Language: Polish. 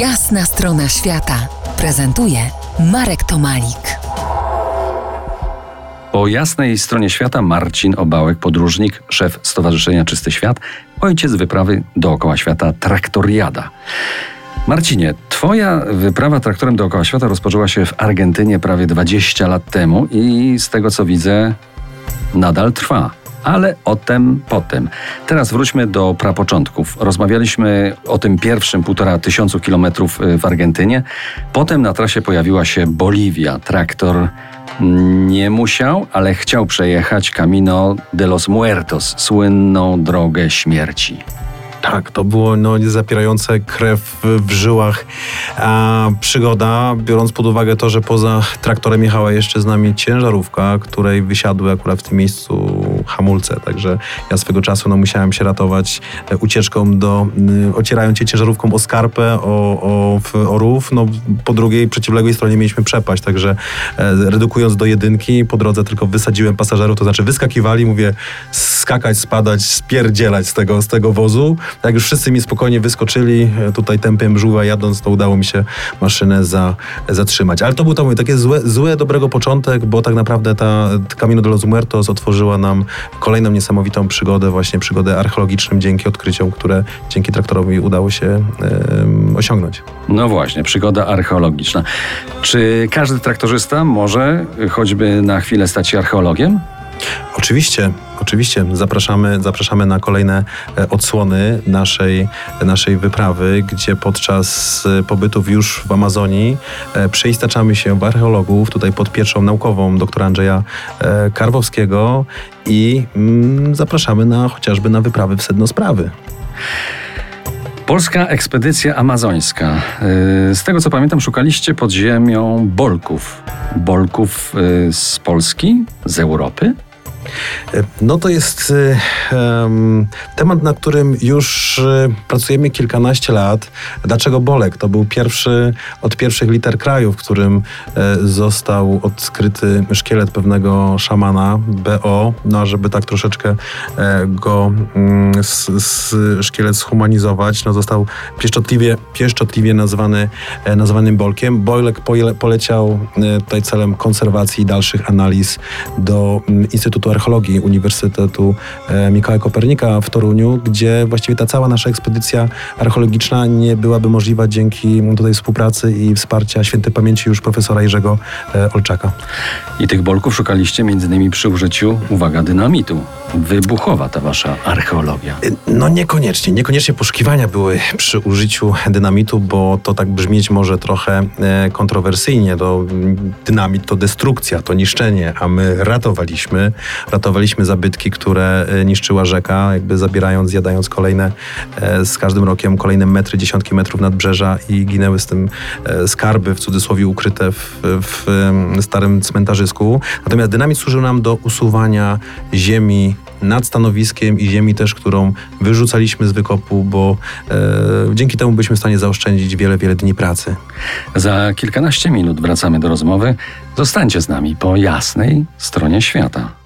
Jasna strona świata prezentuje Marek Tomalik. Po jasnej stronie świata Marcin Obałek, podróżnik, szef Stowarzyszenia Czysty Świat, ojciec wyprawy dookoła świata Traktoriada. Marcinie, twoja wyprawa traktorem dookoła świata rozpoczęła się w Argentynie prawie 20 lat temu i z tego co widzę nadal trwa ale o tym potem. Teraz wróćmy do prapoczątków. Rozmawialiśmy o tym pierwszym półtora tysiącu kilometrów y, w Argentynie. Potem na trasie pojawiła się Boliwia. Traktor nie musiał, ale chciał przejechać Camino de los Muertos, słynną drogę śmierci. Tak, to było no, zapierające krew w żyłach a, przygoda, biorąc pod uwagę to, że poza traktorem jechała jeszcze z nami ciężarówka, której wysiadły akurat w tym miejscu hamulce, także ja swego czasu no, musiałem się ratować e, ucieczką do, y, ocierając się ciężarówką o skarpę, o, o, o rów, no po drugiej, przeciwległej stronie mieliśmy przepaść, także e, redukując do jedynki, po drodze tylko wysadziłem pasażerów, to znaczy wyskakiwali, mówię skakać, spadać, spierdzielać z tego, z tego wozu, jak już wszyscy mi spokojnie wyskoczyli, e, tutaj tempem żółwa jadąc, to udało mi się maszynę za, zatrzymać. Ale to był to mój takie złe, złe, dobrego początek, bo tak naprawdę ta Camino de los Muertos otworzyła nam kolejną niesamowitą przygodę, właśnie przygodę archeologiczną dzięki odkryciom, które dzięki traktorowi udało się osiągnąć. No właśnie, przygoda archeologiczna. Czy każdy traktorzysta może choćby na chwilę stać się archeologiem? Oczywiście, oczywiście. Zapraszamy, zapraszamy na kolejne e, odsłony naszej, naszej wyprawy, gdzie podczas e, pobytów już w Amazonii e, przeistaczamy się w archeologów, tutaj pod pieczą naukową doktora Andrzeja Karwowskiego i mm, zapraszamy na chociażby na wyprawy w sedno sprawy. Polska ekspedycja amazońska. Z tego co pamiętam, szukaliście pod ziemią bolków. Bolków z Polski, z Europy? No to jest um, temat, nad którym już e, pracujemy kilkanaście lat. Dlaczego Bolek? To był pierwszy od pierwszych liter kraju, w którym e, został odkryty szkielet pewnego szamana, BO, no żeby tak troszeczkę e, go mm, s, s, szkielet zhumanizować, no został pieszczotliwie, pieszczotliwie nazwany, nazwanym Bolkiem. Bolek poleciał tutaj celem konserwacji i dalszych analiz do mm, Instytutu Archeologii Uniwersytetu e, Mikołaja Kopernika w Toruniu, gdzie właściwie ta cała nasza ekspedycja archeologiczna nie byłaby możliwa dzięki tutaj współpracy i wsparcia świętej pamięci już profesora Jerzego e, Olczaka. I tych bolków szukaliście między innymi przy użyciu, uwaga, dynamitu. Wybuchowa ta wasza archeologia. E, no niekoniecznie. Niekoniecznie poszukiwania były przy użyciu dynamitu, bo to tak brzmieć może trochę kontrowersyjnie. To dynamit to destrukcja, to niszczenie, a my ratowaliśmy ratowaliśmy zabytki, które e, niszczyła rzeka, jakby zabierając, zjadając kolejne, e, z każdym rokiem kolejne metry, dziesiątki metrów nadbrzeża i ginęły z tym e, skarby, w cudzysłowie ukryte w, w starym cmentarzysku. Natomiast dynamit służył nam do usuwania ziemi nad stanowiskiem i ziemi też, którą wyrzucaliśmy z wykopu, bo e, dzięki temu byliśmy w stanie zaoszczędzić wiele, wiele dni pracy. Za kilkanaście minut wracamy do rozmowy. Zostańcie z nami po jasnej stronie świata.